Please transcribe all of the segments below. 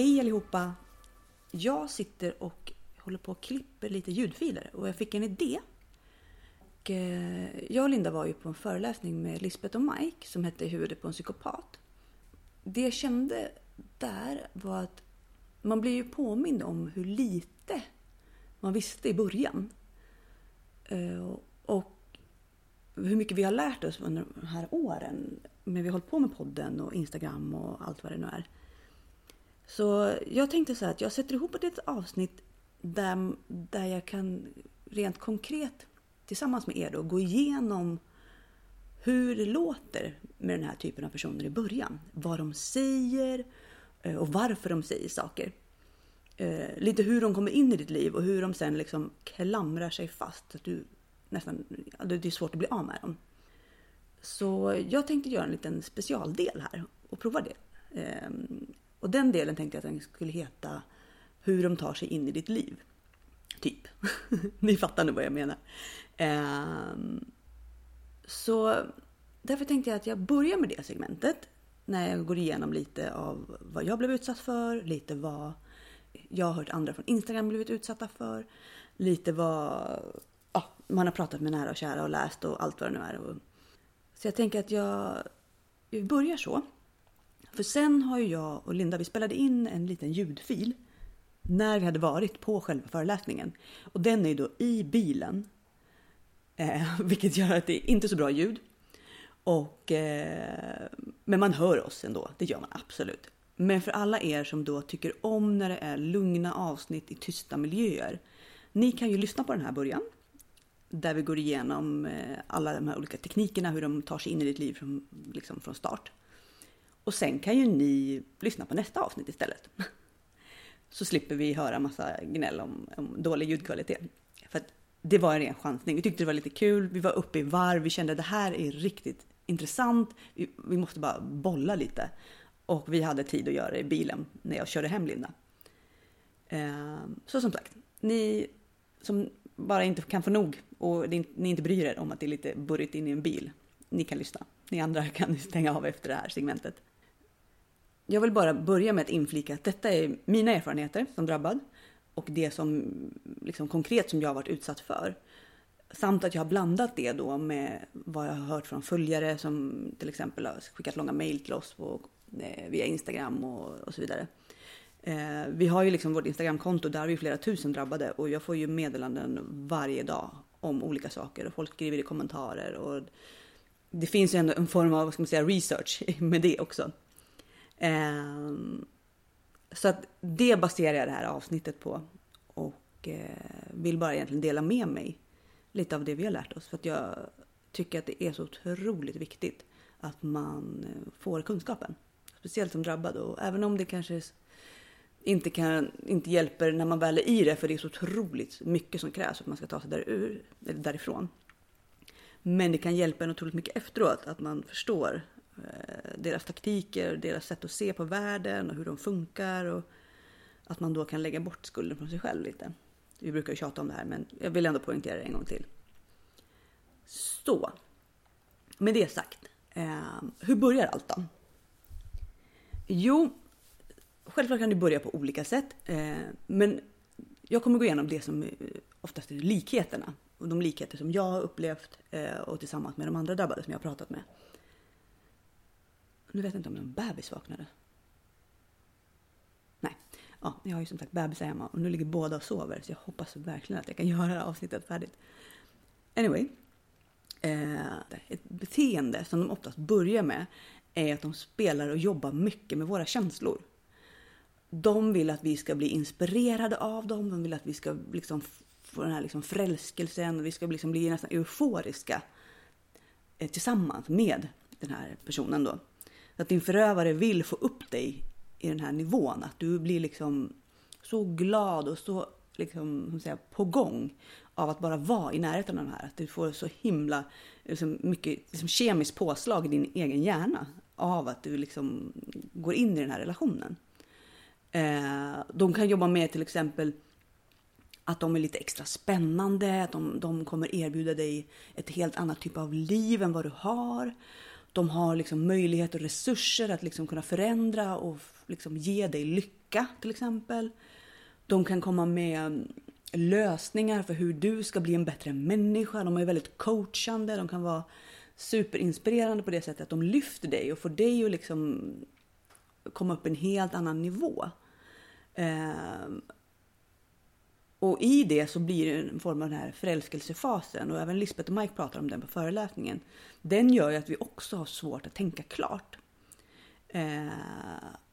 Hej allihopa! Jag sitter och håller på och klipper lite ljudfiler och jag fick en idé. Och, eh, jag och Linda var ju på en föreläsning med Lisbeth och Mike som hette Huvudet på en psykopat. Det jag kände där var att man blir ju påmind om hur lite man visste i början. Eh, och hur mycket vi har lärt oss under de här åren. när vi har hållit på med podden och Instagram och allt vad det nu är. Så jag tänkte så här att jag sätter ihop ett litet avsnitt där, där jag kan rent konkret tillsammans med er då gå igenom hur det låter med den här typen av personer i början. Vad de säger eh, och varför de säger saker. Eh, lite hur de kommer in i ditt liv och hur de sen liksom klamrar sig fast. Att du nästan, det är svårt att bli av med dem. Så jag tänkte göra en liten specialdel här och prova det. Ehm, och den delen tänkte jag att den skulle heta Hur de tar sig in i ditt liv. Typ. Ni fattar nu vad jag menar. Ehm, så därför tänkte jag att jag börjar med det segmentet. När jag går igenom lite av vad jag blev utsatt för, lite vad jag har hört andra från Instagram blivit utsatta för. Lite vad ja, man har pratat med nära och kära och läst och allt vad det nu är. Så jag tänker att jag, jag börjar så. För sen har ju jag och Linda, vi spelade in en liten ljudfil när vi hade varit på själva föreläsningen. Och den är ju då i bilen. Eh, vilket gör att det är inte så bra ljud. Och, eh, men man hör oss ändå, det gör man absolut. Men för alla er som då tycker om när det är lugna avsnitt i tysta miljöer. Ni kan ju lyssna på den här början. Där vi går igenom eh, alla de här olika teknikerna, hur de tar sig in i ditt liv från, liksom från start. Och sen kan ju ni lyssna på nästa avsnitt istället. Så slipper vi höra massa gnäll om, om dålig ljudkvalitet. För att det var en ren chansning. Vi tyckte det var lite kul, vi var uppe i varv, vi kände att det här är riktigt intressant. Vi, vi måste bara bolla lite. Och vi hade tid att göra det i bilen när jag körde hem Linda. Ehm, så som sagt, ni som bara inte kan få nog och ni inte bryr er om att det är lite burrigt in i en bil. Ni kan lyssna. Ni andra kan stänga av efter det här segmentet. Jag vill bara börja med att inflika att detta är mina erfarenheter som drabbad och det som liksom konkret som jag har varit utsatt för. Samt att jag har blandat det då med vad jag har hört från följare som till exempel har skickat långa mejl till oss på, eh, via Instagram och, och så vidare. Eh, vi har ju liksom vårt Instagramkonto, där har vi flera tusen drabbade och jag får ju meddelanden varje dag om olika saker och folk skriver i kommentarer och det finns ju ändå en form av vad ska man säga, research med det också. Eh, så att det baserar jag det här avsnittet på. Och eh, vill bara egentligen dela med mig lite av det vi har lärt oss. För att jag tycker att det är så otroligt viktigt att man eh, får kunskapen. Speciellt som drabbad. Och även om det kanske inte, kan, inte hjälper när man väl är i det. För det är så otroligt mycket som krävs för att man ska ta sig där eller därifrån. Men det kan hjälpa en otroligt mycket efteråt. Att man förstår Eh, deras taktiker, deras sätt att se på världen och hur de funkar och att man då kan lägga bort skulden från sig själv lite. Vi brukar ju tjata om det här men jag vill ändå poängtera det en gång till. Så, med det sagt. Eh, hur börjar allt då? Jo, självklart kan du börja på olika sätt. Eh, men jag kommer gå igenom det som eh, oftast är likheterna. Och de likheter som jag har upplevt eh, och tillsammans med de andra drabbade som jag har pratat med. Nu vet jag inte om någon bebis vaknade. Nej, ja, jag har ju som sagt bebisar hemma och nu ligger båda och sover så jag hoppas verkligen att jag kan göra det här avsnittet färdigt. Anyway. Eh, ett beteende som de oftast börjar med är att de spelar och jobbar mycket med våra känslor. De vill att vi ska bli inspirerade av dem, de vill att vi ska liksom få den här liksom förälskelsen och vi ska liksom bli nästan euforiska eh, tillsammans med den här personen då. Att din förövare vill få upp dig i den här nivån, att du blir liksom så glad och så liksom, säga, på gång av att bara vara i närheten av den här. Att du får så himla liksom, mycket liksom, kemiskt påslag i din egen hjärna av att du liksom går in i den här relationen. Eh, de kan jobba med till exempel att de är lite extra spännande, att de, de kommer erbjuda dig ett helt annat typ av liv än vad du har. De har liksom möjlighet och resurser att liksom kunna förändra och liksom ge dig lycka till exempel. De kan komma med mm, lösningar för hur du ska bli en bättre människa. De är väldigt coachande. De kan vara superinspirerande på det sättet att de lyfter dig och får dig att liksom komma upp en helt annan nivå. Ehm, och i det så blir det en form av den här förälskelsefasen och även Lisbeth och Mike pratar om den på föreläsningen. Den gör ju att vi också har svårt att tänka klart. Eh,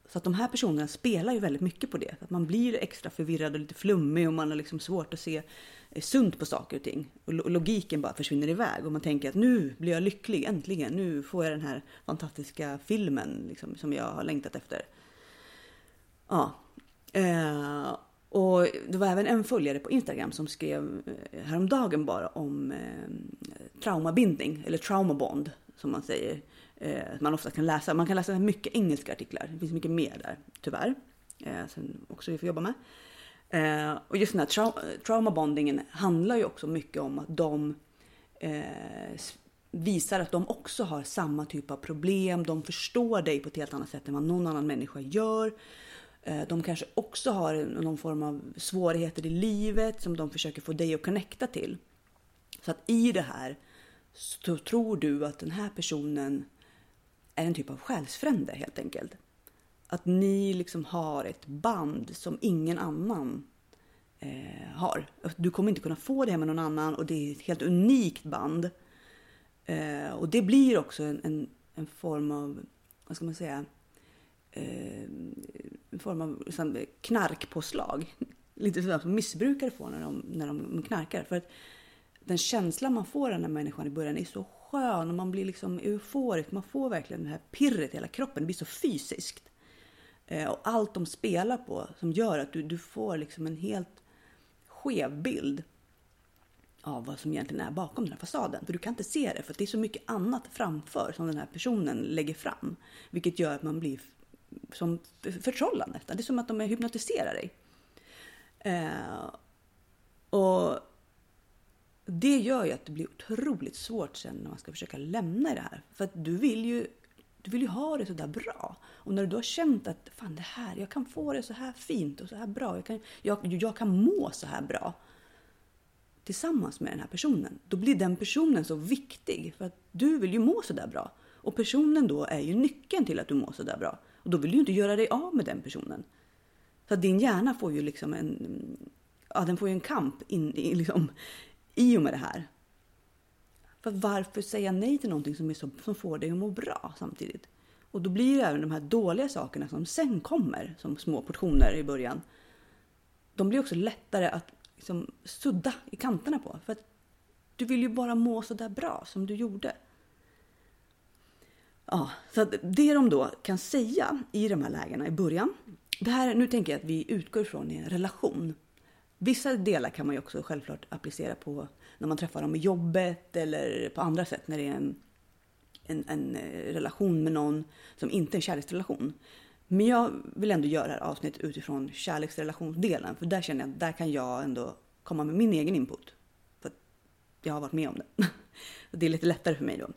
så att de här personerna spelar ju väldigt mycket på det. Att man blir extra förvirrad och lite flummig och man har liksom svårt att se eh, sunt på saker och ting. Och logiken bara försvinner iväg och man tänker att nu blir jag lycklig, äntligen. Nu får jag den här fantastiska filmen liksom, som jag har längtat efter. Ja. Eh, och det var även en följare på Instagram som skrev eh, häromdagen bara om eh, traumabindning, eller traumabond som man säger. Eh, man ofta kan läsa. Man kan läsa mycket engelska artiklar. Det finns mycket mer där, tyvärr. Eh, som också vi får jobba med. Eh, och just den här trau traumabondingen handlar ju också mycket om att de eh, visar att de också har samma typ av problem. De förstår dig på ett helt annat sätt än vad någon annan människa gör. Eh, de kanske också har någon form av svårigheter i livet som de försöker få dig att connecta till. Så att i det här så tror du att den här personen är en typ av själsfrände helt enkelt. Att ni liksom har ett band som ingen annan eh, har. Du kommer inte kunna få det här med någon annan och det är ett helt unikt band. Eh, och det blir också en, en, en, form av, vad ska man säga, Eh, en form av liksom, knarkpåslag. Lite sådant som alltså missbrukare får när de, när de knarkar. För att den känslan man får av den här människan i början är så skön och man blir liksom euforisk. Man får verkligen det här pirret i hela kroppen. Det blir så fysiskt. Eh, och allt de spelar på som gör att du, du får liksom en helt skev bild av vad som egentligen är bakom den här fasaden. För du kan inte se det för det är så mycket annat framför som den här personen lägger fram. Vilket gör att man blir som förtrollad nästan. Det är som att de hypnotiserar dig. Eh, och det gör ju att det blir otroligt svårt sen när man ska försöka lämna det här. För att du vill ju, du vill ju ha det så där bra. Och när du då har känt att fan det här, jag kan få det så här fint och så här bra. Jag kan, jag, jag kan må så här bra tillsammans med den här personen. Då blir den personen så viktig för att du vill ju må så där bra. Och personen då är ju nyckeln till att du mår så där bra. Och då vill du inte göra dig av med den personen. Så att din hjärna får ju liksom en, ja, den får ju en kamp in, i, liksom, i och med det här. För varför säga nej till någonting som, är så, som får dig att må bra samtidigt? Och då blir det även de här dåliga sakerna som sen kommer som små portioner i början. De blir också lättare att liksom sudda i kanterna på. För att du vill ju bara må så där bra som du gjorde. Ja, så det de då kan säga i de här lägena i början. Det här, nu tänker jag att vi utgår från en relation. Vissa delar kan man ju också självklart applicera på när man träffar dem i jobbet eller på andra sätt när det är en, en, en eh, relation med någon som inte är en kärleksrelation. Men jag vill ändå göra det här avsnittet utifrån kärleksrelationsdelen för där känner jag att där kan jag ändå komma med min egen input. För jag har varit med om det. det är lite lättare för mig då.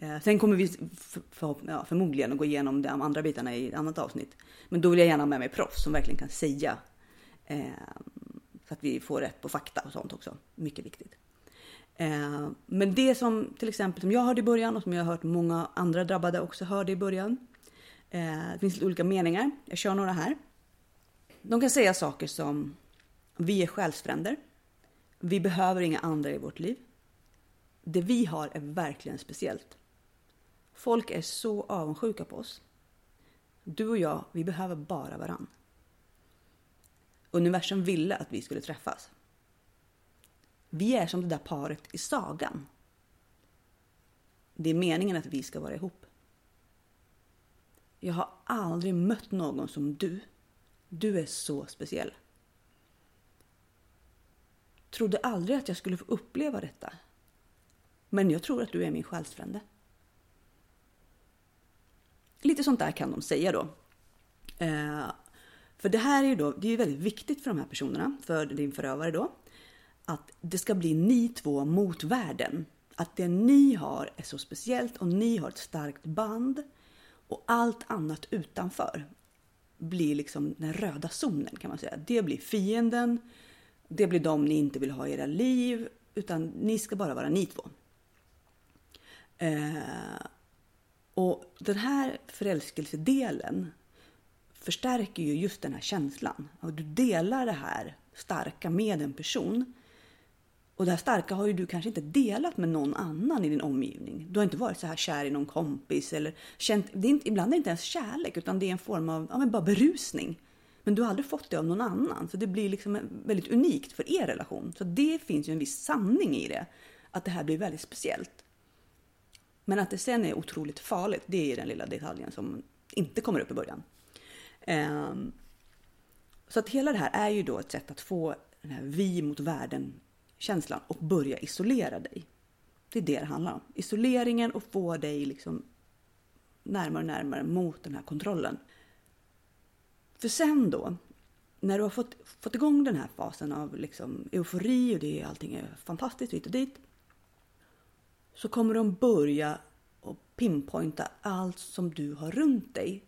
Eh, sen kommer vi för, för, ja, förmodligen att gå igenom de andra bitarna i ett annat avsnitt. Men då vill jag gärna ha med mig proffs som verkligen kan säga eh, så att vi får rätt på fakta och sånt också. Mycket viktigt. Eh, men det som till exempel som jag hörde i början och som jag har hört många andra drabbade också hörde i början. Eh, det finns lite olika meningar. Jag kör några här. De kan säga saker som vi är själsfränder. Vi behöver inga andra i vårt liv. Det vi har är verkligen speciellt. Folk är så avundsjuka på oss. Du och jag, vi behöver bara varann. Universum ville att vi skulle träffas. Vi är som det där paret i sagan. Det är meningen att vi ska vara ihop. Jag har aldrig mött någon som du. Du är så speciell. Trodde aldrig att jag skulle få uppleva detta. Men jag tror att du är min själsfrände. Lite sånt där kan de säga då. Eh, för det här är ju då, det är väldigt viktigt för de här personerna, för din förövare då, att det ska bli ni två mot världen. Att det ni har är så speciellt och ni har ett starkt band och allt annat utanför. blir liksom den röda zonen kan man säga. Det blir fienden. Det blir de ni inte vill ha i era liv. Utan ni ska bara vara ni två. Eh, och den här förälskelsedelen förstärker ju just den här känslan. Och du delar det här starka med en person. Och det här starka har ju du kanske inte delat med någon annan i din omgivning. Du har inte varit så här kär i någon kompis eller känt, det är inte, ibland är det inte ens kärlek utan det är en form av ja, men bara berusning. Men du har aldrig fått det av någon annan så det blir liksom väldigt unikt för er relation. Så det finns ju en viss sanning i det. Att det här blir väldigt speciellt. Men att det sen är otroligt farligt, det är den lilla detaljen som inte kommer upp i början. Ehm, så att hela det här är ju då ett sätt att få den här vi mot världen känslan och börja isolera dig. Det är det det handlar om. Isoleringen och få dig liksom närmare och närmare mot den här kontrollen. För sen då, när du har fått, fått igång den här fasen av liksom eufori och det, allting är fantastiskt hit och dit. Så kommer de börja och pinpointa allt som du har runt dig.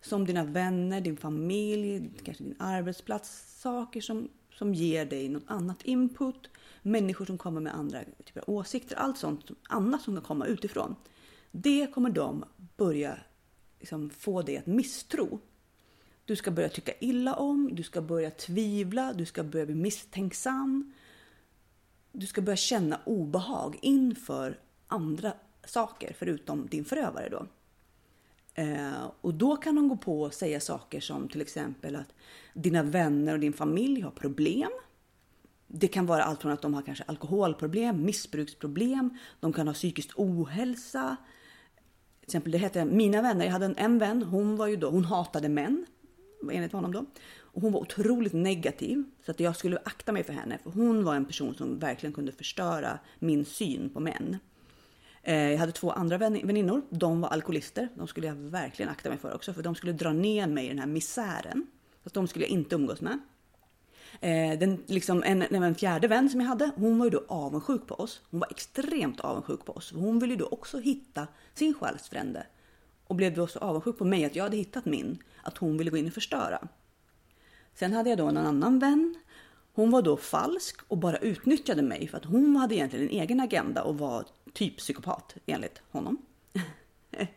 Som dina vänner, din familj, kanske din arbetsplats. Saker som som ger dig något annat input, människor som kommer med andra typer av åsikter, allt sånt annat som kan komma utifrån. Det kommer de börja liksom få dig att misstro. Du ska börja tycka illa om, du ska börja tvivla, du ska börja bli misstänksam. Du ska börja känna obehag inför andra saker förutom din förövare då. Eh, och då kan de gå på och säga saker som till exempel att dina vänner och din familj har problem. Det kan vara allt från att de har kanske alkoholproblem, missbruksproblem, de kan ha psykisk ohälsa. Till exempel, det hette Mina vänner, jag hade en, en vän, hon var ju då, hon hatade män, enligt honom då. Och hon var otroligt negativ, så att jag skulle akta mig för henne, för hon var en person som verkligen kunde förstöra min syn på män. Eh, jag hade två andra väninnor, de var alkoholister. De skulle jag verkligen akta mig för också, för de skulle dra ner mig i den här misären. Så de skulle jag inte umgås med. Eh, den, liksom en, en fjärde vän som jag hade, hon var ju då avundsjuk på oss. Hon var extremt avundsjuk på oss. Hon ville ju då också hitta sin själsfrände. Och blev då så avundsjuk på mig att jag hade hittat min, att hon ville gå in och förstöra. Sen hade jag då en annan vän. Hon var då falsk och bara utnyttjade mig för att hon hade egentligen en egen agenda och var typ psykopat enligt honom.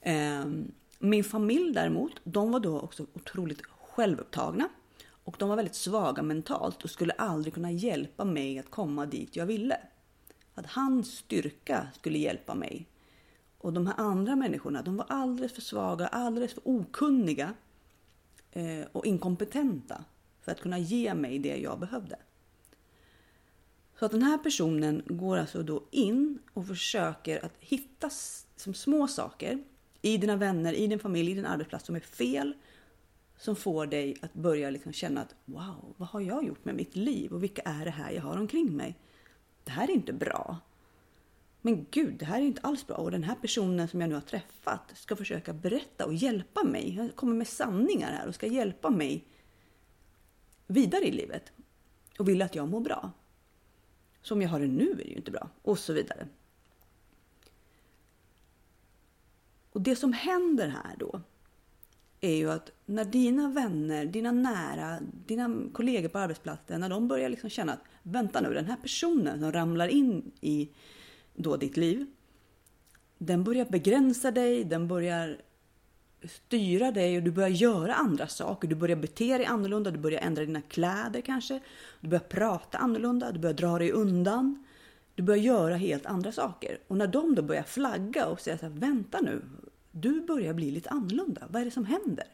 Ehm, min familj däremot, de var då också otroligt självupptagna och de var väldigt svaga mentalt och skulle aldrig kunna hjälpa mig att komma dit jag ville. Att hans styrka skulle hjälpa mig. Och de här andra människorna, de var alldeles för svaga, alldeles för okunniga Eh, och inkompetenta för att kunna ge mig det jag behövde. Så att den här personen går alltså då in och försöker att hitta som små saker i dina vänner, i din familj, i din arbetsplats som är fel. Som får dig att börja liksom känna att wow, vad har jag gjort med mitt liv och vilka är det här jag har omkring mig? Det här är inte bra. Men gud, det här är inte alls bra. Och den här personen som jag nu har träffat ska försöka berätta och hjälpa mig. Han kommer med sanningar här och ska hjälpa mig vidare i livet. Och vill att jag mår bra. Som jag har det nu är det ju inte bra. Och så vidare. Och det som händer här då är ju att när dina vänner, dina nära, dina kollegor på arbetsplatsen, när de börjar liksom känna att vänta nu, den här personen som ramlar in i då ditt liv, den börjar begränsa dig, den börjar styra dig och du börjar göra andra saker. Du börjar bete dig annorlunda, du börjar ändra dina kläder kanske. Du börjar prata annorlunda, du börjar dra dig undan. Du börjar göra helt andra saker. Och när de då börjar flagga och säga så här, vänta nu, du börjar bli lite annorlunda. Vad är det som händer?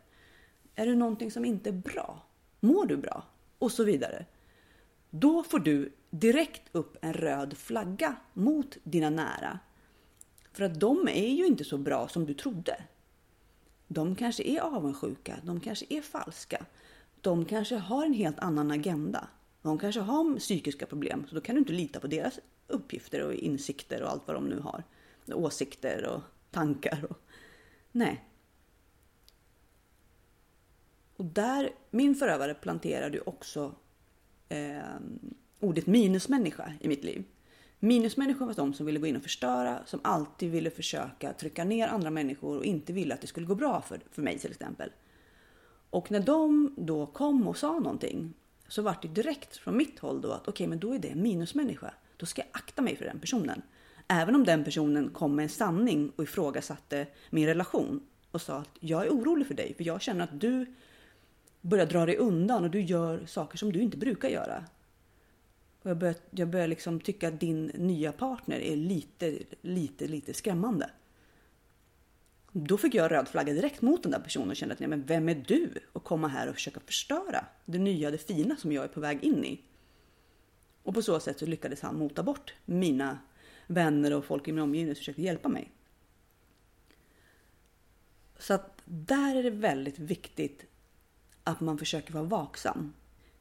Är det någonting som inte är bra? Mår du bra? Och så vidare. Då får du direkt upp en röd flagga mot dina nära. För att de är ju inte så bra som du trodde. De kanske är avundsjuka, de kanske är falska. De kanske har en helt annan agenda. De kanske har psykiska problem, så då kan du inte lita på deras uppgifter och insikter och allt vad de nu har. Åsikter och tankar. Och... Nej. Och där, min förövare planterade ju också eh, ordet minusmänniska i mitt liv. Minusmänniskor var de som ville gå in och förstöra, som alltid ville försöka trycka ner andra människor och inte ville att det skulle gå bra för, för mig till exempel. Och när de då kom och sa någonting så var det direkt från mitt håll då att okej, okay, men då är det en minusmänniska. Då ska jag akta mig för den personen. Även om den personen kom med en sanning och ifrågasatte min relation och sa att jag är orolig för dig för jag känner att du börjar dra dig undan och du gör saker som du inte brukar göra. Och jag börjar, jag börjar liksom tycka att din nya partner är lite, lite, lite skrämmande. Då fick jag röd flagga direkt mot den där personen och kände att nej, men vem är du att komma här och försöka förstöra det nya, det fina som jag är på väg in i? Och på så sätt så lyckades han mota bort mina vänner och folk i min omgivning som försökte hjälpa mig. Så att där är det väldigt viktigt att man försöker vara vaksam.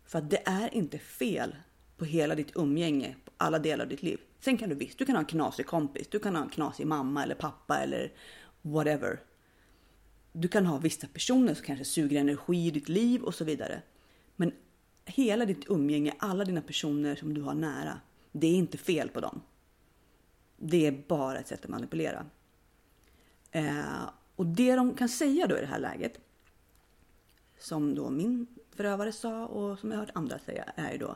För att det är inte fel på hela ditt umgänge, på alla delar av ditt liv. Sen kan du visst, du kan ha en knasig kompis, du kan ha en knasig mamma eller pappa eller whatever. Du kan ha vissa personer som kanske suger energi i ditt liv och så vidare. Men hela ditt umgänge, alla dina personer som du har nära, det är inte fel på dem. Det är bara ett sätt att manipulera. Eh, och det de kan säga då i det här läget, som då min förövare sa och som jag har hört andra säga, är ju då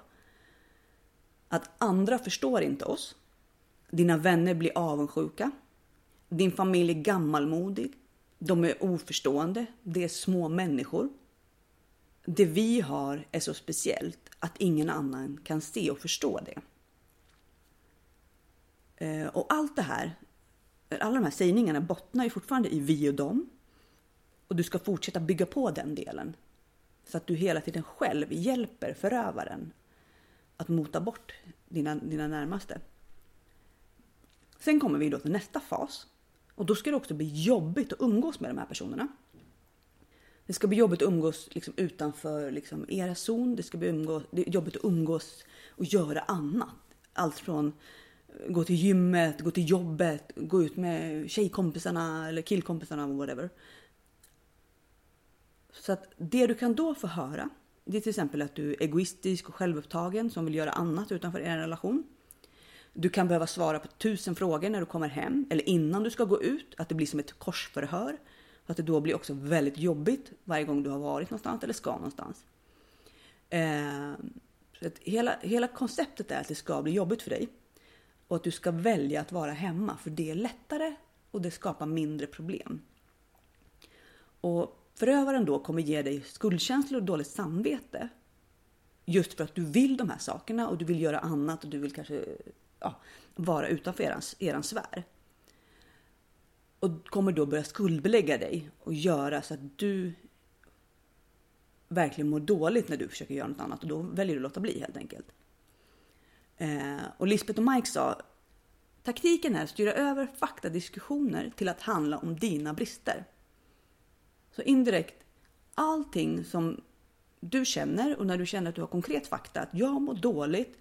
att andra förstår inte oss. Dina vänner blir avundsjuka. Din familj är gammalmodig. De är oförstående. Det är små människor. Det vi har är så speciellt att ingen annan kan se och förstå det. Eh, och allt det här, alla de här sägningarna bottnar ju fortfarande i vi och dem. Och du ska fortsätta bygga på den delen. Så att du hela tiden själv hjälper förövaren att mota bort dina, dina närmaste. Sen kommer vi då till nästa fas. Och då ska det också bli jobbigt att umgås med de här personerna. Det ska bli jobbigt att umgås liksom utanför liksom era zon. Det ska bli umgås, det är jobbigt att umgås och göra annat. Allt från gå till gymmet, gå till jobbet, gå ut med tjejkompisarna eller killkompisarna, whatever. Så att det du kan då få höra, det är till exempel att du är egoistisk och självupptagen som vill göra annat utanför er relation. Du kan behöva svara på tusen frågor när du kommer hem eller innan du ska gå ut, att det blir som ett korsförhör. Att det då blir också väldigt jobbigt varje gång du har varit någonstans eller ska någonstans. Eh, så att hela, hela konceptet är att det ska bli jobbigt för dig och att du ska välja att vara hemma för det är lättare och det skapar mindre problem. Och förövaren då kommer ge dig skuldkänslor och dåligt samvete just för att du vill de här sakerna och du vill göra annat och du vill kanske ja, vara utanför eran sfär. Och kommer då börja skuldbelägga dig och göra så att du verkligen mår dåligt när du försöker göra något annat och då väljer du att låta bli helt enkelt. Eh, och Lisbeth och Mike sa taktiken är att styra över faktadiskussioner till att handla om dina brister. Så indirekt, allting som du känner och när du känner att du har konkret fakta, att jag mår dåligt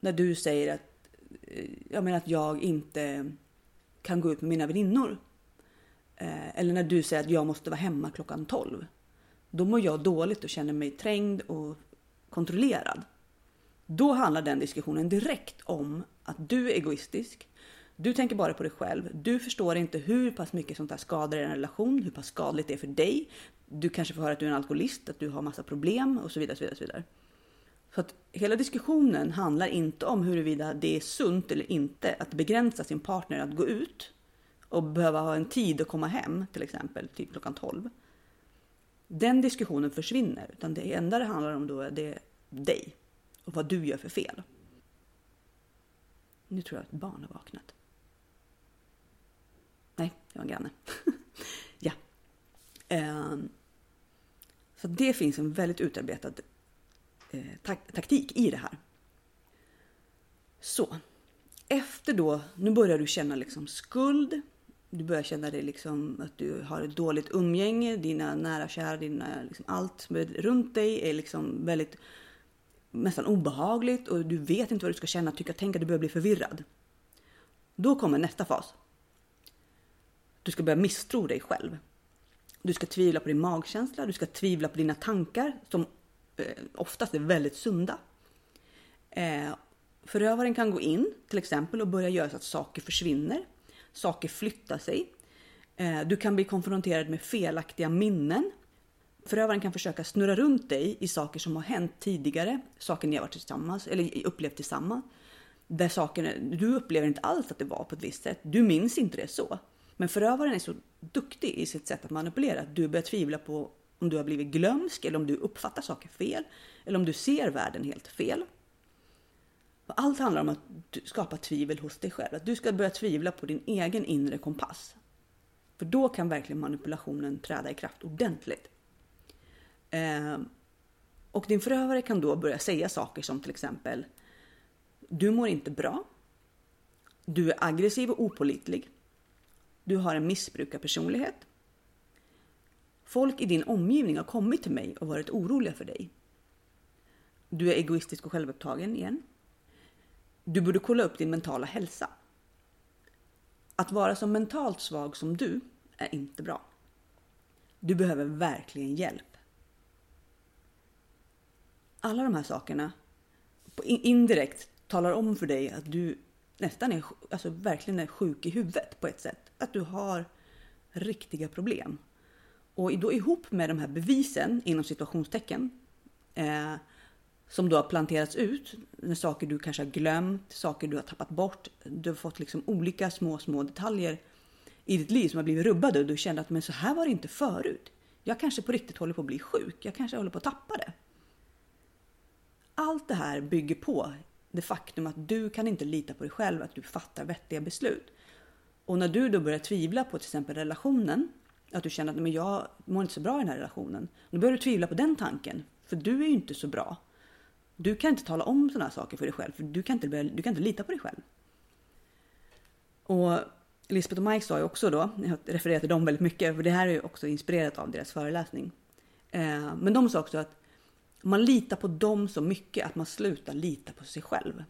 när du säger att eh, jag menar att jag inte kan gå ut med mina väninnor. Eh, eller när du säger att jag måste vara hemma klockan 12. Då mår jag dåligt och känner mig trängd och kontrollerad. Då handlar den diskussionen direkt om att du är egoistisk. Du tänker bara på dig själv. Du förstår inte hur pass mycket sånt här skadar en relation, hur pass skadligt det är för dig. Du kanske får höra att du är en alkoholist, att du har massa problem och så vidare. Så vidare, så vidare. Så att hela diskussionen handlar inte om huruvida det är sunt eller inte att begränsa sin partner att gå ut och behöva ha en tid att komma hem, till exempel typ klockan 12. Den diskussionen försvinner, utan det enda det handlar om då är det dig och vad du gör för fel. Nu tror jag att ett barn har vaknat. Nej, det var en granne. ja. Um, så det finns en väldigt utarbetad eh, tak taktik i det här. Så. Efter då, nu börjar du känna liksom skuld. Du börjar känna dig liksom att du har ett dåligt umgänge. Dina nära och kära, dina, liksom allt runt dig är liksom väldigt nästan obehagligt och du vet inte vad du ska känna, tycka, tänka, du börjar bli förvirrad. Då kommer nästa fas. Du ska börja misstro dig själv. Du ska tvivla på din magkänsla, du ska tvivla på dina tankar som eh, oftast är väldigt sunda. Eh, förövaren kan gå in till exempel och börja göra så att saker försvinner. Saker flyttar sig. Eh, du kan bli konfronterad med felaktiga minnen förövaren kan försöka snurra runt dig i saker som har hänt tidigare, saker ni har varit tillsammans eller upplevt tillsammans. Där saker, du upplever inte alls att det var på ett visst sätt. Du minns inte det så. Men förövaren är så duktig i sitt sätt att manipulera att du börjar tvivla på om du har blivit glömsk eller om du uppfattar saker fel eller om du ser världen helt fel. Allt handlar om att skapa tvivel hos dig själv. Att du ska börja tvivla på din egen inre kompass. För då kan verkligen manipulationen träda i kraft ordentligt. Eh, och din förövare kan då börja säga saker som till exempel Du mår inte bra. Du är aggressiv och opolitlig. Du har en missbrukarpersonlighet. Folk i din omgivning har kommit till mig och varit oroliga för dig. Du är egoistisk och självupptagen igen. Du borde kolla upp din mentala hälsa. Att vara så mentalt svag som du är inte bra. Du behöver verkligen hjälp. Alla de här sakerna indirekt talar om för dig att du nästan är, alltså verkligen är sjuk i huvudet på ett sätt. Att du har riktiga problem. Och då ihop med de här bevisen inom situationstecken eh, som då har planterats ut. Saker du kanske har glömt, saker du har tappat bort. Du har fått liksom olika små, små detaljer i ditt liv som har blivit rubbade och du känner att men så här var det inte förut. Jag kanske på riktigt håller på att bli sjuk. Jag kanske håller på att tappa det. Allt det här bygger på det faktum att du kan inte lita på dig själv, att du fattar vettiga beslut. Och när du då börjar tvivla på till exempel relationen, att du känner att men jag mår inte så bra i den här relationen. Då börjar du tvivla på den tanken, för du är ju inte så bra. Du kan inte tala om sådana här saker för dig själv, för du kan inte, du kan inte lita på dig själv. Och Lisbeth och Mike sa ju också då, jag refererar till dem väldigt mycket, för det här är ju också inspirerat av deras föreläsning. Eh, men de sa också att man litar på dem så mycket att man slutar lita på sig själv.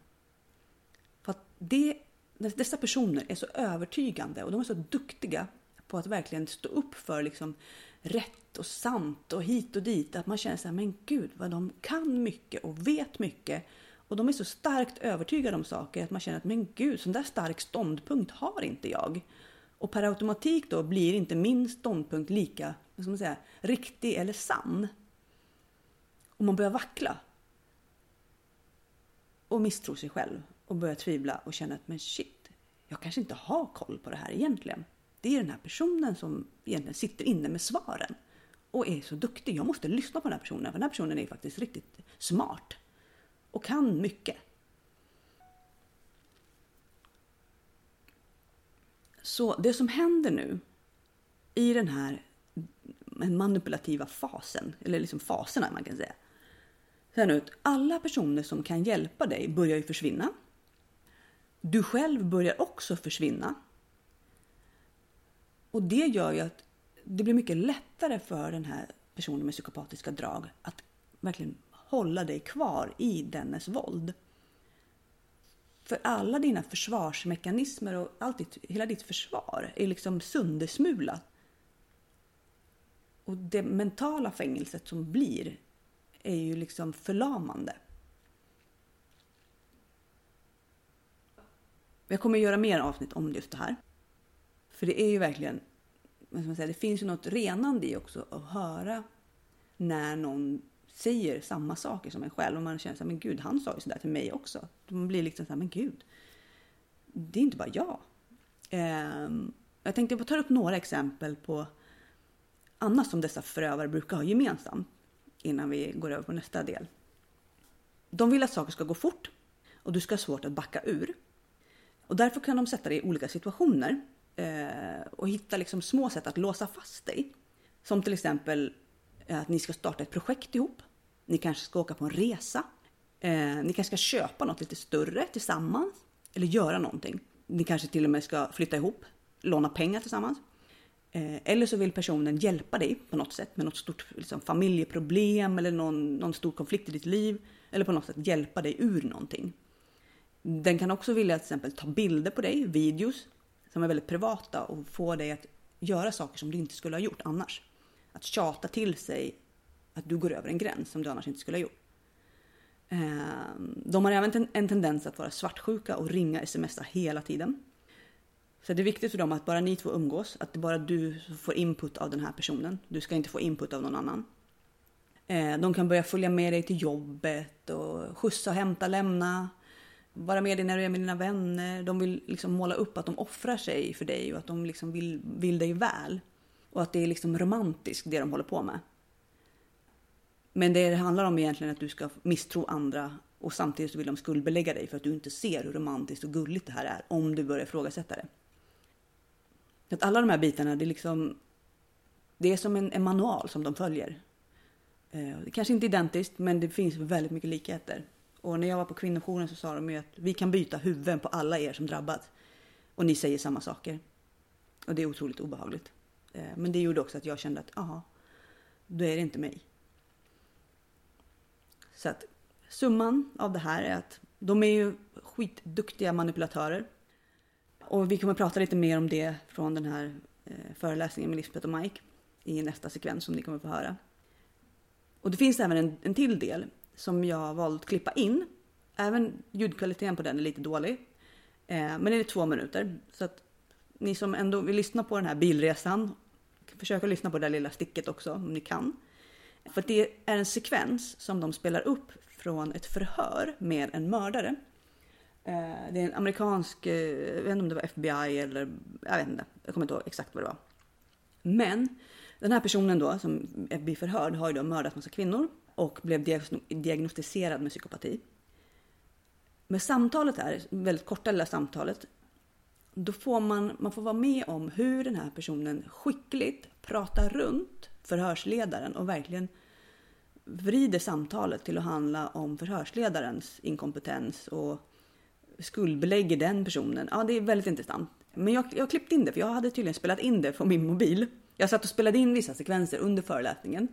För att det, dessa personer är så övertygande och de är så duktiga på att verkligen stå upp för liksom rätt och sant och hit och dit. Att man känner så här, men gud vad de kan mycket och vet mycket. Och de är så starkt övertygade om saker att man känner att men gud, sån där stark ståndpunkt har inte jag. Och per automatik då blir inte min ståndpunkt lika, vad ska man säga, riktig eller sann. Och man börjar vackla. Och misstro sig själv och börjar tvivla och känna att men shit, jag kanske inte har koll på det här egentligen. Det är den här personen som egentligen sitter inne med svaren och är så duktig. Jag måste lyssna på den här personen, för den här personen är faktiskt riktigt smart och kan mycket. Så det som händer nu i den här manipulativa fasen, eller liksom faserna man kan säga. Sen ut, alla personer som kan hjälpa dig börjar ju försvinna. Du själv börjar också försvinna. Och det gör ju att det blir mycket lättare för den här personen med psykopatiska drag att verkligen hålla dig kvar i dennes våld. För alla dina försvarsmekanismer och allt ditt, hela ditt försvar är liksom söndersmulat. Och det mentala fängelset som blir är ju liksom förlamande. Jag kommer göra mer avsnitt om just det här. För det är ju verkligen, vad man säga, det finns ju något renande i också att höra när någon säger samma saker som en själv och man känner så här, men gud, han sa ju sådär till mig också. Man blir liksom så här, men gud, det är inte bara jag. Ehm, jag tänkte jag ta upp några exempel på annat som dessa förövare brukar ha gemensamt innan vi går över på nästa del. De vill att saker ska gå fort och du ska ha svårt att backa ur. Och därför kan de sätta dig i olika situationer eh, och hitta liksom små sätt att låsa fast dig. Som till exempel eh, att ni ska starta ett projekt ihop. Ni kanske ska åka på en resa. Eh, ni kanske ska köpa något lite större tillsammans. Eller göra någonting. Ni kanske till och med ska flytta ihop, låna pengar tillsammans. Eh, eller så vill personen hjälpa dig på något sätt med något stort liksom, familjeproblem eller någon, någon stor konflikt i ditt liv. Eller på något sätt hjälpa dig ur någonting. Den kan också vilja till exempel ta bilder på dig, videos som är väldigt privata och få dig att göra saker som du inte skulle ha gjort annars. Att tjata till sig att du går över en gräns som du annars inte skulle ha gjort. Eh, de har även en tendens att vara svartsjuka och ringa smsa hela tiden. Så det är viktigt för dem att bara ni två umgås, att det bara du får input av den här personen. Du ska inte få input av någon annan. Eh, de kan börja följa med dig till jobbet och skjutsa, hämta, lämna. Vara med dig när du är med dina vänner. De vill liksom måla upp att de offrar sig för dig och att de liksom vill, vill dig väl. Och att det är liksom romantiskt det de håller på med. Men det det handlar om egentligen är att du ska misstro andra och samtidigt så vill de skuldbelägga dig för att du inte ser hur romantiskt och gulligt det här är om du börjar ifrågasätta det. Att alla de här bitarna, det är liksom det är som en, en manual som de följer. Eh, kanske inte identiskt, men det finns väldigt mycket likheter. Och när jag var på kvinnojouren så sa de ju att vi kan byta huvuden på alla er som drabbats. Och ni säger samma saker. Och det är otroligt obehagligt. Eh, men det gjorde också att jag kände att, jaha, då är det inte mig. Så att summan av det här är att de är ju skitduktiga manipulatörer. Och vi kommer prata lite mer om det från den här eh, föreläsningen med Lisbeth och Mike i nästa sekvens som ni kommer få höra. Och det finns även en, en till del som jag valt att klippa in. Även ljudkvaliteten på den är lite dålig. Eh, men den är två minuter. Så att ni som ändå vill lyssna på den här bilresan, försök att lyssna på det där lilla sticket också om ni kan. För det är en sekvens som de spelar upp från ett förhör med en mördare. Eh, det är en amerikansk, eh, jag vet inte om det var FBI eller jag vet inte, jag kommer inte ihåg exakt vad det var. Men den här personen då som blir förhörd har ju då mördat massa kvinnor och blev diagnostiserad med psykopati. Med samtalet här, väldigt korta lilla samtalet, då får man, man får vara med om hur den här personen skickligt pratar runt förhörsledaren och verkligen vrider samtalet till att handla om förhörsledarens inkompetens och skuldbelägger den personen. Ja, det är väldigt intressant. Men jag, jag klippte in det, för jag hade tydligen spelat in det på min mobil. Jag satt och spelade in vissa sekvenser under föreläsningen.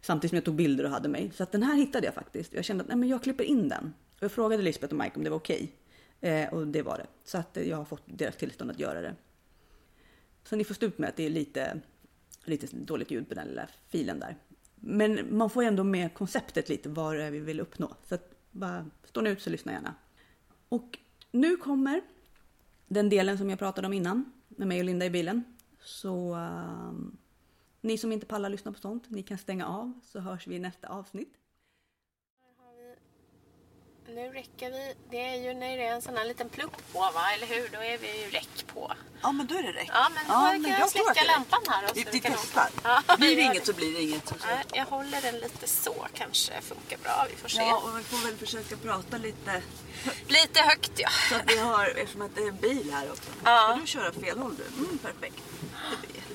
Samtidigt som jag tog bilder och hade mig. Så att den här hittade jag faktiskt. Jag kände att nej, men jag klipper in den. Och jag frågade Lisbeth och Mike om det var okej. Okay. Eh, och det var det. Så att jag har fått deras tillstånd att göra det. Så ni får stå ut med att det är lite, lite dåligt ljud på den lilla filen där. Men man får ändå med konceptet lite, vad det är vi vill uppnå. Så att bara står ni ut så lyssna gärna. Och nu kommer den delen som jag pratade om innan med mig och Linda i bilen. Så uh, ni som inte pallar lyssna på sånt, ni kan stänga av så hörs vi i nästa avsnitt nu räcker vi. Det är ju när det är en sån här liten plupp på va, eller hur? Då är vi ju räck på. Ja men då är det räck. Ja men ja, kan jag, jag släcka lampan här. Och så vi, vi testar. Ja, blir det inget så blir det inget. Ja, jag håller den lite så kanske funkar bra. Vi får se. Ja och vi får väl försöka prata lite Lite högt ja. Så att vi har, eftersom att det är en bil här också. Ja. Ska du köra fel håll du? Mm, perfekt.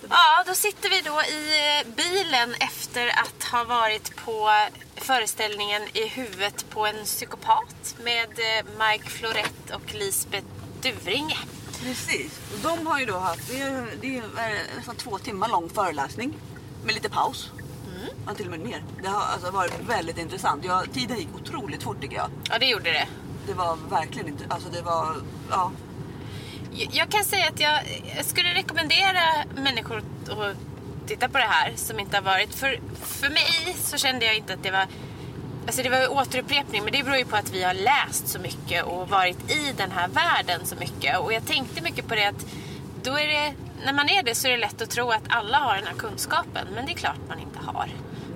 Ja, då sitter vi då i eh, bilen efter att ha varit på föreställningen I huvudet på en psykopat med eh, Mike Florett och Lisbeth Duvringe. Precis. Och de har ju då haft, det är, det är nästan två timmar lång föreläsning med lite paus. Mm. Ja, till och med mer. Det har alltså varit väldigt intressant. Ja, tiden gick otroligt fort tycker jag. Ja, det gjorde det. Det var verkligen inte, alltså det var, ja jag kan säga att jag, jag skulle rekommendera människor att titta på det här som inte har varit. För, för mig så kände jag inte att det var Alltså det var ju återupprepning men det beror ju på att vi har läst så mycket och varit i den här världen så mycket. Och jag tänkte mycket på det att då är det, när man är det så är det lätt att tro att alla har den här kunskapen. Men det är klart man inte har.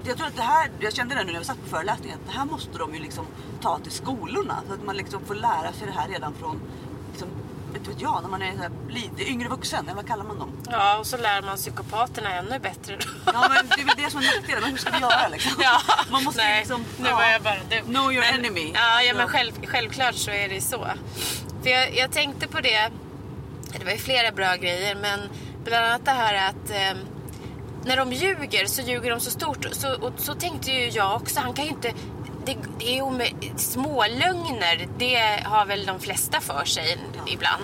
Jag tror att det här, jag kände det nu när jag satt på föreläsningen, att det här måste de ju liksom ta till skolorna. Så att man liksom får lära sig det här redan från liksom, inte vet jag, när man är lite yngre vuxen, eller vad kallar man dem? Ja, och så lär man psykopaterna ännu bättre då. Ja, men det är väl det som är nackdelen, men hur ska vi göra liksom? Ja, man måste nej, liksom... Nu var jag bara du. Know your men, enemy. Ja, ja men själv, självklart så är det så. För jag, jag tänkte på det, det var ju flera bra grejer, men bland annat det här att eh, när de ljuger så ljuger de så stort. Så, och, så tänkte ju jag också, han kan ju inte det, det är små lögner, det har väl de flesta för sig ibland.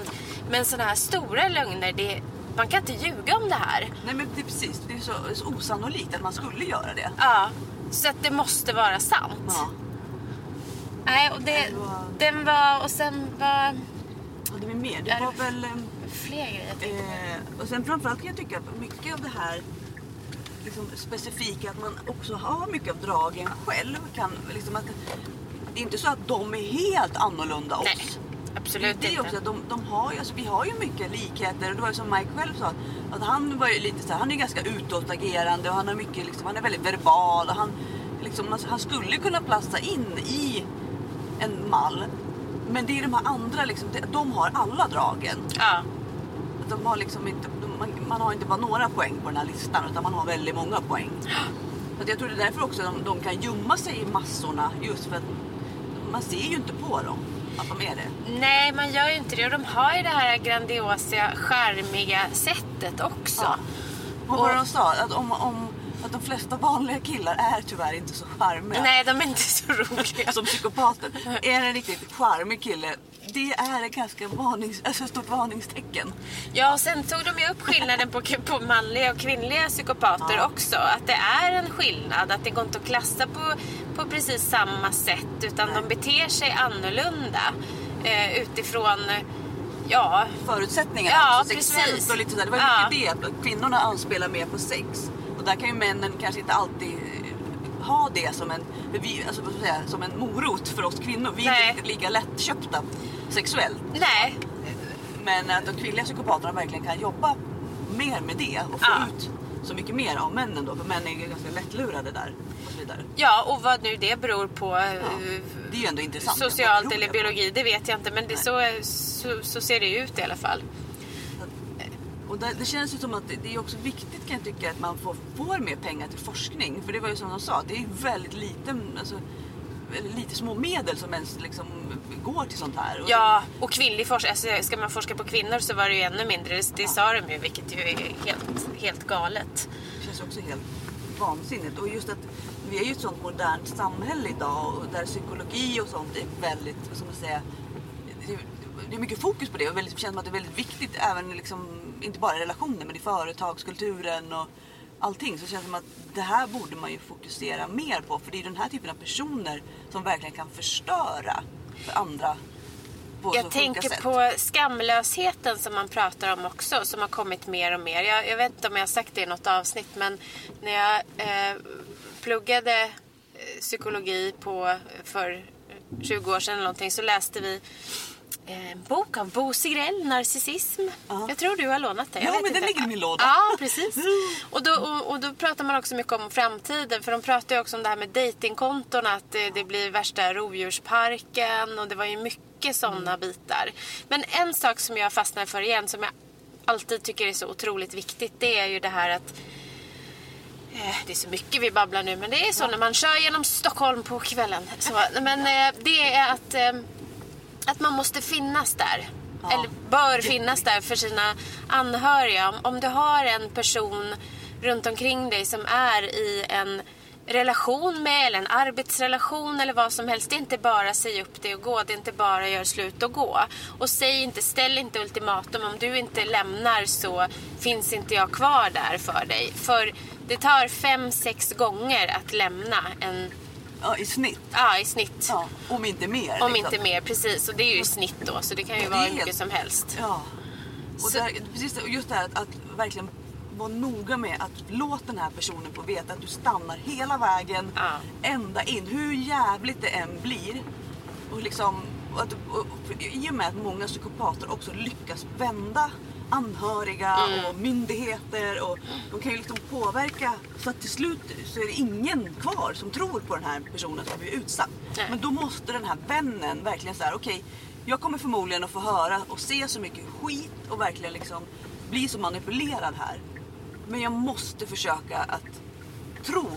Men sådana här stora lögner, det, man kan inte ljuga om det här. Nej men det är precis, det är så, så osannolikt att man skulle göra det. Ja, så att det måste vara sant. Ja. Nej, och det, den var, och sen var... Och det var mer, det var väl... Fler grejer eh, Och sen framförallt kan jag tycka att mycket av det här liksom, specifika att man också har mycket av dragen själv. Kan, liksom att, det är inte så att de är helt annorlunda oss. Nej, absolut det är inte. Också, de, de har ju, alltså, vi har ju mycket likheter. Det var ju som Mike själv sa. Att han var ju lite så här, han är ganska utåtagerande och han, har mycket, liksom, han är väldigt verbal. Och han, liksom, alltså, han skulle kunna platsa in i en mall. Men det är de här andra, liksom, de, har alla dragen. Ja. De har liksom inte, man, man har inte bara några poäng på den här listan utan man har väldigt många poäng. Så jag tror det är därför också de, de kan gömma sig i massorna just för att man ser ju inte på dem att de är det. Nej, man gör ju inte det. Och de har ju det här grandiosa, charmiga sättet också. Ja. Vad var det de sa? Att, om, om, att de flesta vanliga killar är tyvärr inte så charmiga. Nej, de är inte så roliga. Som psykopater. Är en riktigt charmig kille, det är ett ganska varnings, alltså stort varningstecken. Ja, och sen tog de ju upp skillnaden på, på manliga och kvinnliga psykopater Ja. också. Att det är en skillnad, att det går inte att klassa på, på precis samma sätt utan Nej. de beter sig annorlunda eh, utifrån, ja, Förutsättningarna, Ja, också sexuellt precis. och lite sådär. Det var Ja. mycket det. att Kvinnorna anspelar mer på sex. Och där kan ju männen kanske inte alltid ha det som en, vi, alltså, säga, som en morot för oss kvinnor. Vi är Nej. inte lika lättköpta sexuellt. nej, Men att de kvinnliga psykopaterna verkligen kan jobba mer med det och få Ja. ut så mycket mer av männen då. För män är ju ganska lättlurade där och så vidare. ja, och vad nu det beror på. eh, Det är ju ändå intressant. Socialt eller biologi, det vet jag inte. Men det så, så, så ser det ut i alla fall. Och det, det känns ju som att det, är också viktigt kan jag tycka att man får, får mer pengar till forskning. För det var ju som de sa, det är väldigt lite, alltså, lite små medel som ens liksom går till sånt här. Ja, och kvinnlig forskning. Alltså, ska man forska på kvinnor så var det ju ännu mindre. Det, det sa de ju, vilket ju är helt, helt galet. Det känns också helt vansinnigt. Och just att vi är ju ett sånt modernt samhälle idag och där psykologi och sånt är väldigt, ska man säga, det, är mycket fokus på det och väldigt, känns som att det är väldigt viktigt även liksom, inte bara i relationer men i företagskulturen och allting. Så det känns som att det här borde man ju fokusera mer på för det är den här typen av personer som verkligen kan förstöra för andra Jag tänker sätt. på skamlösheten som man pratar om också, som har kommit mer och mer. Jag, jag vet inte om jag har sagt det i något avsnitt, men när jag eh, pluggade eh, psykologi på, för 20 år sedan eller någonting så läste vi en bok av Bo Sigrell, Narcissism. Ja. Jag tror du har lånat den. jag Ja, men den ligger i min låda. Ja, precis. Och då, och, och då pratar man också mycket om framtiden. För de pratar ju också om det här med datingkonton att det, det blir värsta rovdjursparken och det var ju mycket sådana bitar. Men en sak som jag fastnar för igen som jag alltid tycker är så otroligt viktigt det är ju det här att eh, det är så mycket vi babblar nu men det är så när man kör genom Stockholm på kvällen. Så, men eh, det är att, eh, att man måste finnas där. Ja. Eller bör finnas där för sina anhöriga. Om, om du har en person runt omkring dig som är i en relation med eller en arbetsrelation eller vad som helst. Det är inte bara säg upp dig och gå. Det är inte bara gör slut och gå. Och säg inte, ställ inte ultimatum. Om du inte lämnar så finns inte jag kvar där för dig. För det tar fem, sex gånger att lämna en, Ja, i snitt. ja i snitt. Ja, om inte mer. Om liksom. inte mer, precis. Och det är ju i snitt då. Så det kan ju Det vara hur helt- mycket som helst. Ja. Och där, precis just det här att, att verkligen vara noga med att låta den här personen få veta att du stannar hela vägen Ja. ända in, hur jävligt det än blir. Och liksom, och att, och, och, I och med att många psykopater också lyckas vända anhöriga Mm. och myndigheter och de kan ju liksom påverka så att till slut så är det ingen kvar som tror på den här personen som blir utsatt. Nej. Men då måste den här vännen verkligen säga okej, jag kommer förmodligen att få höra och se så mycket skit och verkligen liksom bli så manipulerad här. Men jag måste försöka att tro,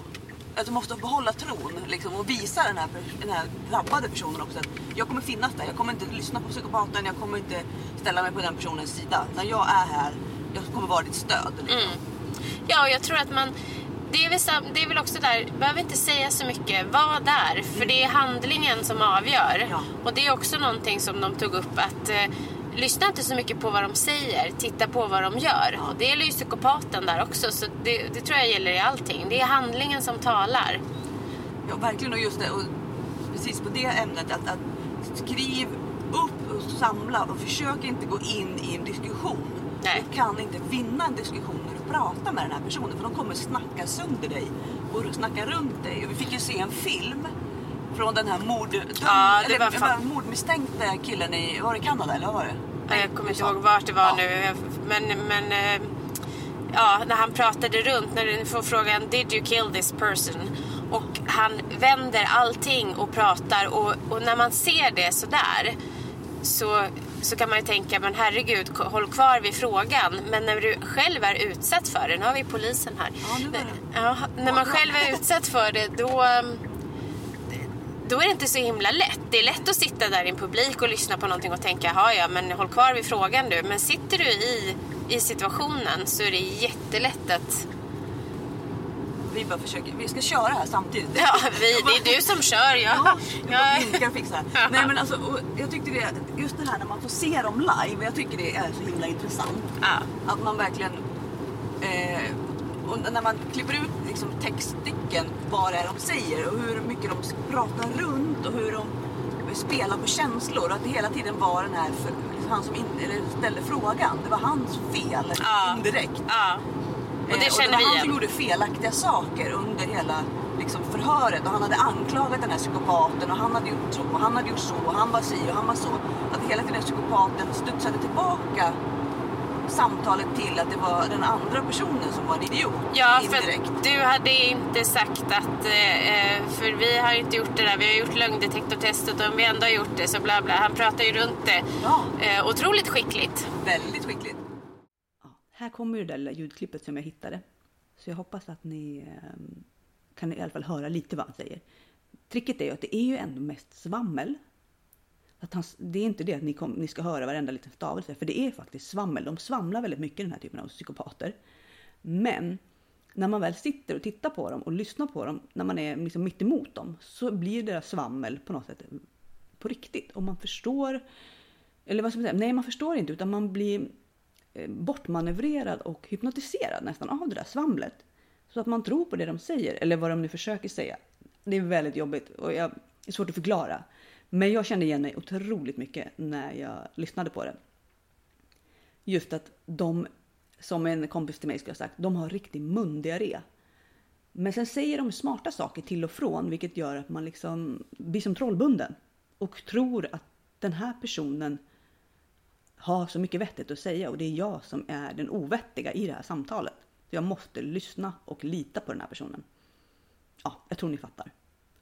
att jag måste behålla tron liksom, och visa den här, den här drabbade personen också att jag kommer finnas där. Jag kommer inte lyssna på psykopaten, jag kommer inte ställa mig på den personens sida. Utan jag är här, jag kommer vara ditt stöd. Liksom. Mm. Ja, och jag tror att man... Det är, väl, det är väl också där, behöver inte säga så mycket. Var där, för det är handlingen som avgör. Ja. Och det är också någonting som de tog upp att eh, lyssna inte så mycket på vad de säger, titta på vad de gör. Och det gäller ju psykopaten där också, så det, det tror jag gäller i allting. Det är handlingen som talar. Ja, verkligen. Och just det, och precis på det ämnet att, att skriv upp och samla och försök inte gå in i en diskussion. Nej. Du kan inte vinna en diskussion när du pratar med den här personen för de kommer snacka sönder dig och snacka runt dig. Och vi fick ju se en film från den här mord, Ja, det eller, var fan- mordmisstänkte killen i, var det Kanada eller vad var det? Ja, Jag kommer inte ihåg vart det var Ja. nu. Men, men eh, ja, när han pratade runt, när du får frågan Did you kill this person? Och han vänder allting och pratar och, och när man ser det sådär så, så kan man ju tänka, men herregud, håll kvar vid frågan. Men när du själv är utsatt för det, nu har vi polisen här. Ja, det. Ja, när man själv är utsatt för det, då, ehm, då är det inte så himla lätt. Det är lätt att sitta där i en publik och lyssna på någonting och tänka, ja ja, men håll kvar vid frågan du. Men sitter du i, i situationen så är det jättelätt att Vi bara försöker, vi ska köra här samtidigt. Ja, vi, det är du som kör. Ja. Ja, Ja. jag vinkar och fixar. Ja. Nej men alltså, jag tyckte det, just det här när man får se dem live, jag tycker det är så himla intressant. Ja. Att man verkligen, eh, och när man klipper ut liksom textstycken, vad det är de säger och hur mycket de pratar runt och hur de spelar på känslor. Att det hela tiden var den här, för, han som in, ställde frågan, det var hans fel Ja. indirekt. Ja. Och det Eh, känner det var vi han som gjorde felaktiga saker under hela liksom, förhöret och han hade anklagat den här psykopaten och han hade gjort så och han hade gjort så och han var si och han var så. Att hela tiden psykopaten studsade tillbaka samtalet till att det var den andra personen som var en idiot. Ja, för indirekt. du hade inte sagt att... Eh, för vi har inte gjort det där. Vi har gjort lögndetektortestet och om vi ändå har gjort det så bla bla. Han pratar ju runt det. Ja. Eh, otroligt skickligt. Väldigt skickligt. Ja, här kommer ju det där lilla ljudklippet som jag hittade. Så jag hoppas att ni eh, kan i alla fall höra lite vad han säger. Tricket är ju att det är ju ändå mest svammel. Att han, det är inte det att ni, kom, ni ska höra varenda liten stavelse, för det är faktiskt svammel. De svamlar väldigt mycket den här typen av psykopater. Men när man väl sitter och tittar på dem och lyssnar på dem, när man är liksom mitt emot dem, så blir deras svammel på något sätt på riktigt. Och man förstår, eller vad ska man säga, nej man förstår inte utan man blir eh, bortmanövrerad och hypnotiserad nästan av det där svamlet. Så att man tror på det de säger, eller vad de nu försöker säga. Det är väldigt jobbigt och jag, det är svårt att förklara. Men jag kände igen mig otroligt mycket när jag lyssnade på det. Just att de, som en kompis till mig skulle ha sagt, de har riktig mundiarré. Men sen säger de smarta saker till och från, vilket gör att man liksom blir som trollbunden. Och tror att den här personen har så mycket vettigt att säga och det är jag som är den ovettiga i det här samtalet. Så jag måste lyssna och lita på den här personen. Ja, jag tror ni fattar.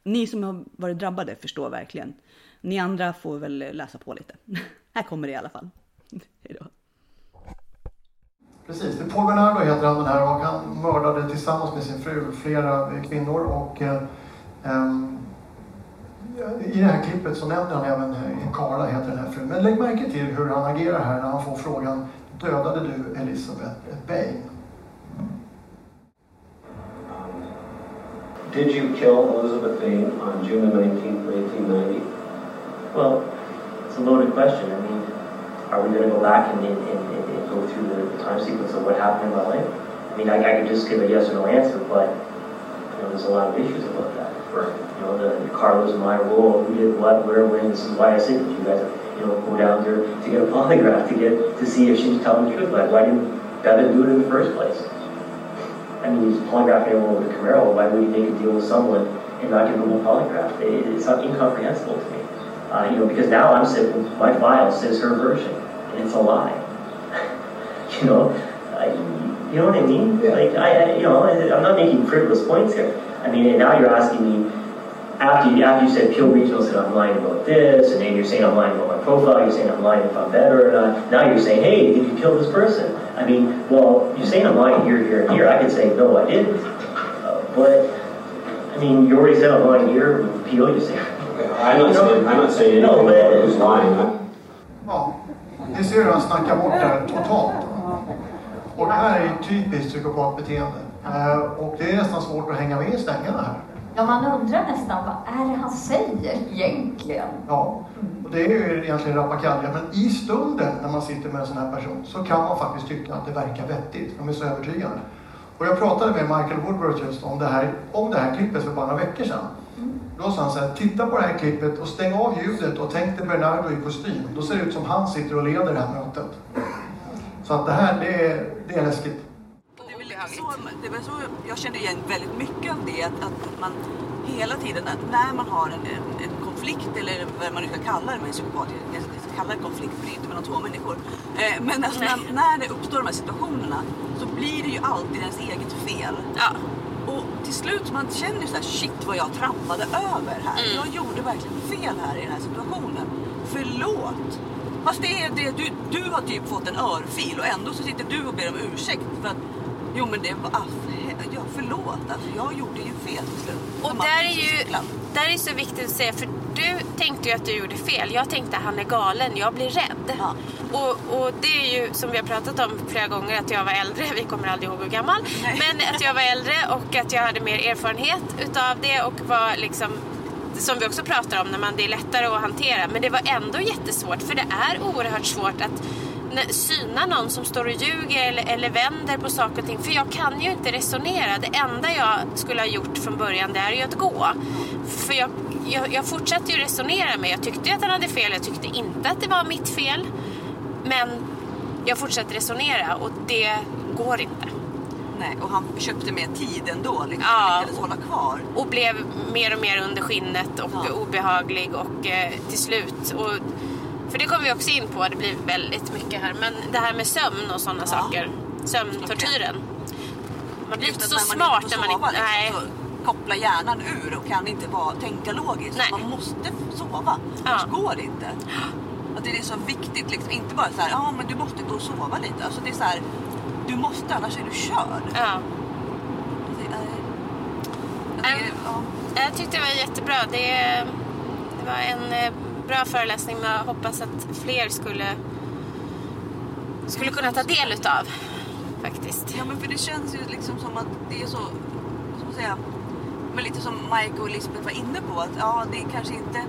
Ni som har varit drabbade förstår verkligen. Ni andra får väl läsa på lite. här kommer det i alla fall. Hejdå. Precis, det Paul Bernardo heter han den här och han mördade tillsammans med sin fru flera eh, kvinnor och eh, ehm, i det här klippet så nämner han även eh, Carla heter den här frun. Men lägg märke till hur han agerar här när han får frågan Dödade du Elisabeth Bain? Did you kill Elizabeth Bain on June the 19th, 1890? Well, it's a loaded question. I mean, are we going to go back and, and, and, and go through the, the time sequence of what happened in my life? I mean, I, I could just give a yes or no answer, but you know, there's a lot of issues about that. Right. You know, the, the Carlos and my role, who did what, where, when. This is why I say that you guys, you know, go down there to get a polygraph to get to see if she's telling the truth. Like, why didn't Bevan do it in the first place? I mean, he's polygraphing everyone with a Camaro. Why would he make a deal with someone and not give them a polygraph? It, it's incomprehensible to me. Uh, you know, because now I'm sitting, my file says her version, and it's a lie. you know, I, you know what I mean? Yeah. Like, I, I, you know, I- I'm not making frivolous points here. I mean, and now you're asking me after you, after you said Peel Regional said I'm lying about this, and then you're saying I'm lying about my profile, you're saying I'm lying if I'm better or not. Now you're saying, hey, did you kill this person? I mean, well, I'm lying here, here, and here. I could say, no, I didn't. Uh, but, I mean, you already said I'm lying here with Peel, you say, Okay, I'm not saying, I'm not saying No, but- who's lying. Ja, ni ser hur han snackar bort det här totalt. Och det här är ett typiskt psykopatbeteende. Eh, Och det är nästan svårt att hänga med i svängarna här. Ja, man undrar nästan vad är det han säger egentligen? Ja, och det är ju egentligen rappakalja. Men i stunden när man sitter med en sån här person så kan man faktiskt tycka att det verkar vettigt. De är så övertygande. Och jag pratade med Michael Woodworth just om det här, om det här klippet för bara några veckor sedan. Då sa han så här, titta på det här klippet och stäng av ljudet och tänk dig Bernardo i kostym. Då ser det ut som han sitter och leder det här mötet. Så att det här, det är, det är läskigt. Och Det är väl lite så, det väl så jag känner igen väldigt mycket av det. Att, att man hela tiden, att när man har en, en, en konflikt eller vad man nu ska kalla det med en psykopat. Jag ska kalla det konflikt för det är inte mellan två människor. Eh, men alltså, när, när det uppstår de här situationerna så blir det ju alltid ens eget fel. Ja. Och till slut man känner så här, shit vad jag trampade över här. Mm. Jag gjorde verkligen fel här i den här situationen. Förlåt. Fast det är det, du, du har typ fått en örfil och ändå så sitter du och ber om ursäkt för att Jo men det var, ah, förlåt alltså jag gjorde ju fel till slut. Och där är ju där är så viktigt att säga, för du tänkte ju att du gjorde fel. Jag tänkte att han är galen, jag blir rädd. Ja. Och, och det är ju som vi har pratat om flera gånger att jag var äldre, vi kommer aldrig ihåg hur gammal. Nej. Men att jag var äldre och att jag hade mer erfarenhet utav det och var liksom som vi också pratar om när man det är lättare att hantera. Men det var ändå jättesvårt för det är oerhört svårt att syna någon som står och ljuger eller, eller vänder på saker och ting. För jag kan ju inte resonera. Det enda jag skulle ha gjort från början det är ju att gå. För jag, jag, jag fortsatte ju resonera med. Jag tyckte att han hade fel. Jag tyckte inte att det var mitt fel. Men jag fortsatte resonera och det går inte. Nej, och han köpte mer tid ändå. Liksom, Ja. lyckades hålla kvar. Och blev mer och mer under skinnet och Ja. obehaglig och eh, till slut. Och, för det kommer vi också in på, det blir väldigt mycket här. Men det här med sömn och sådana Ja. saker. Sömntortyren. Man blir inte så när smart inte när man inte... Liksom, kopplar hjärnan ur och kan inte vara, tänka logiskt. Nej. Man måste sova, Ja. annars går det inte. Att det är så viktigt, liksom. inte bara så här, ja men du måste gå och sova lite. Alltså det är så här, du måste annars är du körd. Ja. Jag, tycker, ja. Jag tyckte det var jättebra. Det, det var en bra föreläsning men jag hoppas att fler skulle, skulle kunna ta del utav. Faktiskt. ja men för det känns ju liksom som att det är så, ska man säga, men lite som Mike och Lisbeth var inne på att ja det kanske inte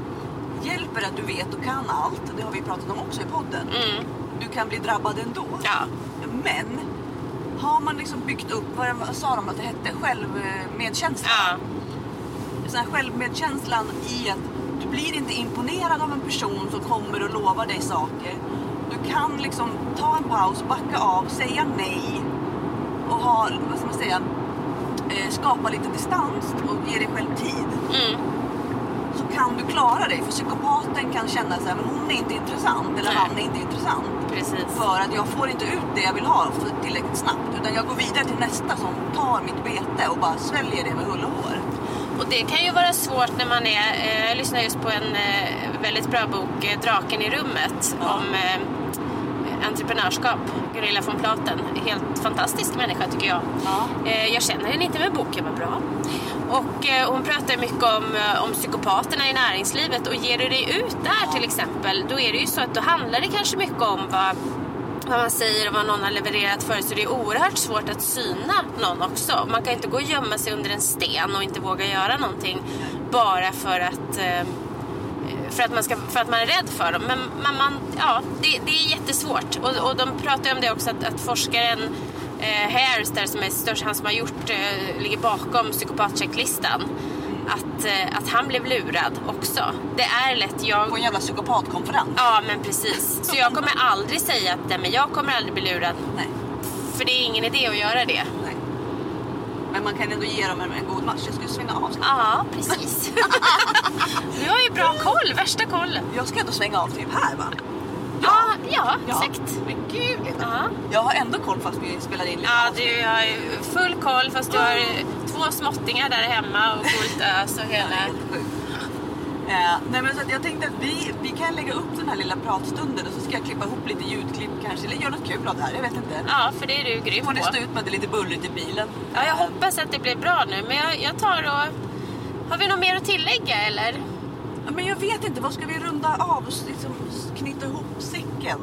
hjälper att du vet och kan allt. Det har vi pratat om också i podden. Mm. Du kan bli drabbad ändå. Ja. Men har man liksom byggt upp, vad, sa de att det hette? Självmedkänsla. Ja. Sån här självmedkänslan i att du blir inte imponerad av en person som kommer och lovar dig saker. Du kan liksom ta en paus, backa av, säga nej och ha, vad ska man säga, eh, skapa lite distans och ge dig själv tid. Mm. Så kan du klara dig. För psykopaten kan känna så här, men hon är inte intressant eller Nej. han är inte intressant. Precis. För att jag får inte ut det jag vill ha tillräckligt snabbt. Utan jag går vidare till nästa som tar mitt bete och bara sväljer det med hull och hår. Och det kan ju vara svårt när man är... Eh, jag lyssnade just på en eh, väldigt bra bok, eh, Draken i rummet, Ja. om eh, entreprenörskap. Gunilla von Platen. Helt fantastisk människa tycker jag. Ja. Eh, jag känner henne inte men boken var bra. Och eh, hon pratar mycket om, om psykopaterna i näringslivet och ger du dig ut där till exempel då är det ju så att då handlar det kanske mycket om vad vad man säger och vad någon har levererat för så det är oerhört svårt att syna någon också. Man kan inte gå och gömma sig under en sten och inte våga göra någonting bara för att eh, för att, man ska, för att man är rädd för dem. Men, men man, ja, det, det är jättesvårt. Och, och de pratar ju om det också att, att forskaren eh, där som är störst, han som har gjort, eh, ligger bakom psykopatchecklistan. Att, eh, att han blev lurad också. Det är lätt. Jag, På en jävla psykopatkonferens. Ja, men precis. Så jag kommer aldrig säga att nej, men jag kommer aldrig bli lurad. Nej. För det är ingen idé att göra det. Nej. Men man kan ändå ge dem en, en god match. Jag skulle svänga av. Ja, precis. du har ju bra koll, värsta kollen. Jag ska ändå svänga av typ här va? Ja, ja, Ja. exakt. Men gud. Ja. Jag har ändå koll fast vi spelar in lite Ja, du har full koll fast du har två småttingar där hemma och fullt ös och hela... Eh, nej men så att jag tänkte att vi, vi kan lägga upp den här lilla pratstunden och så ska jag klippa ihop lite ljudklipp kanske. Eller göra något kul av det här, jag vet inte. Ja, för det är du grym Får ni på. stå ut med det lite bullrigt i bilen. Ja, jag hoppas att det blir bra nu. Men jag, jag tar och... Har vi något mer att tillägga eller? Ja, Men jag vet inte, vad ska vi runda av liksom knyta ihop säcken?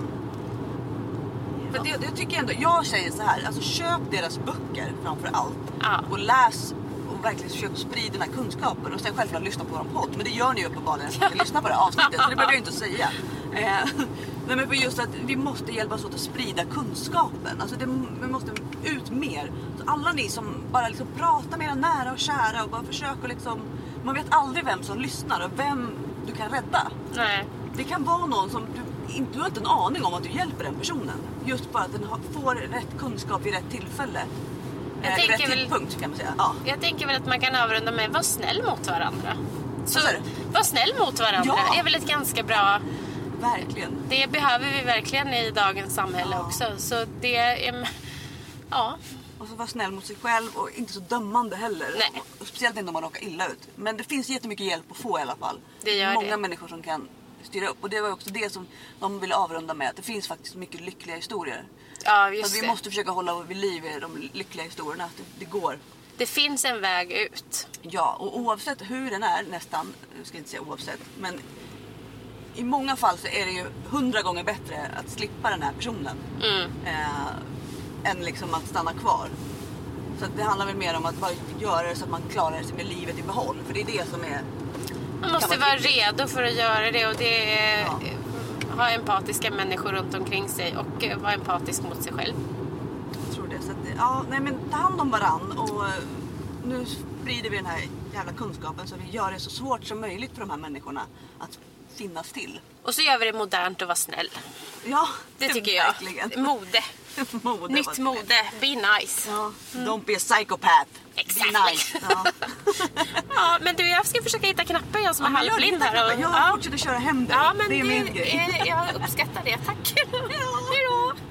För det, det tycker jag ändå, jag säger så här, alltså köp deras böcker framför allt. Ja. Och läs och verkligen försök sprida den här kunskapen. Och sen självklart lyssna på vår podd. Men det gör ni ju uppenbarligen eftersom ni lyssnar på det här avsnittet. Så det behöver jag inte säga. Eh, nej men för just att vi måste hjälpas åt att sprida kunskapen. Alltså det, vi måste ut mer. Så alla ni som bara liksom pratar med era nära och kära och bara försöker liksom. Man vet aldrig vem som lyssnar och vem du kan rädda. Nej. Det kan vara någon som du, du har inte en aning om att du hjälper den personen. Just bara att den får rätt kunskap vid rätt tillfälle. Jag Eh, tänker rätt väl- tidpunkt kan man säga. Ja. Jag tänker väl att man kan avrunda med var snäll mot varandra. Så, var snäll mot varandra Ja. är väl ett ganska bra... Verkligen. Det behöver vi verkligen i dagens samhälle Ja. också. Så det är... Ja, Och så vara snäll mot sig själv och inte så dömande heller. Nej. Speciellt inte om man råkar illa ut. Men det finns jättemycket hjälp att få i alla fall. Det gör Många det. människor som kan styra upp. Och det var också det som de ville avrunda med. Att det finns faktiskt mycket lyckliga historier. Ja, Så just att vi det. måste försöka hålla vid liv i de lyckliga historierna. Att det, det går. Det finns en väg ut. Ja, och oavsett hur den är nästan, jag ska inte säga oavsett, men i många fall så är det ju hundra gånger bättre att slippa den här personen Mm. eh, än liksom att stanna kvar. Så det handlar väl mer om att bara göra det så att man klarar sig med livet i behåll. För det är det som är... Man måste vara redo för att göra det och det är Ja. ha empatiska människor runt omkring sig och eh, vara empatisk mot sig själv. Jag tror det. Så att, ja, nej men ta hand om varann och eh, nu sprider vi den här jävla kunskapen så vi gör det så svårt som möjligt för de här människorna att finnas till. Och så gör vi det modernt att vara snäll. Ja, Det tycker jag. verkligen. Mode. Mode Nytt mode. Be nice. Ja, don't be a psychopath. Exactly. Be nice. Ja. Ja, men du, jag ska försöka hitta knappar jag som är Ja, gör halvblind här. Och, Jag ja. fortsätter köra hem dig. ja, men det är min det, grej. eh, jag uppskattar det. Tack.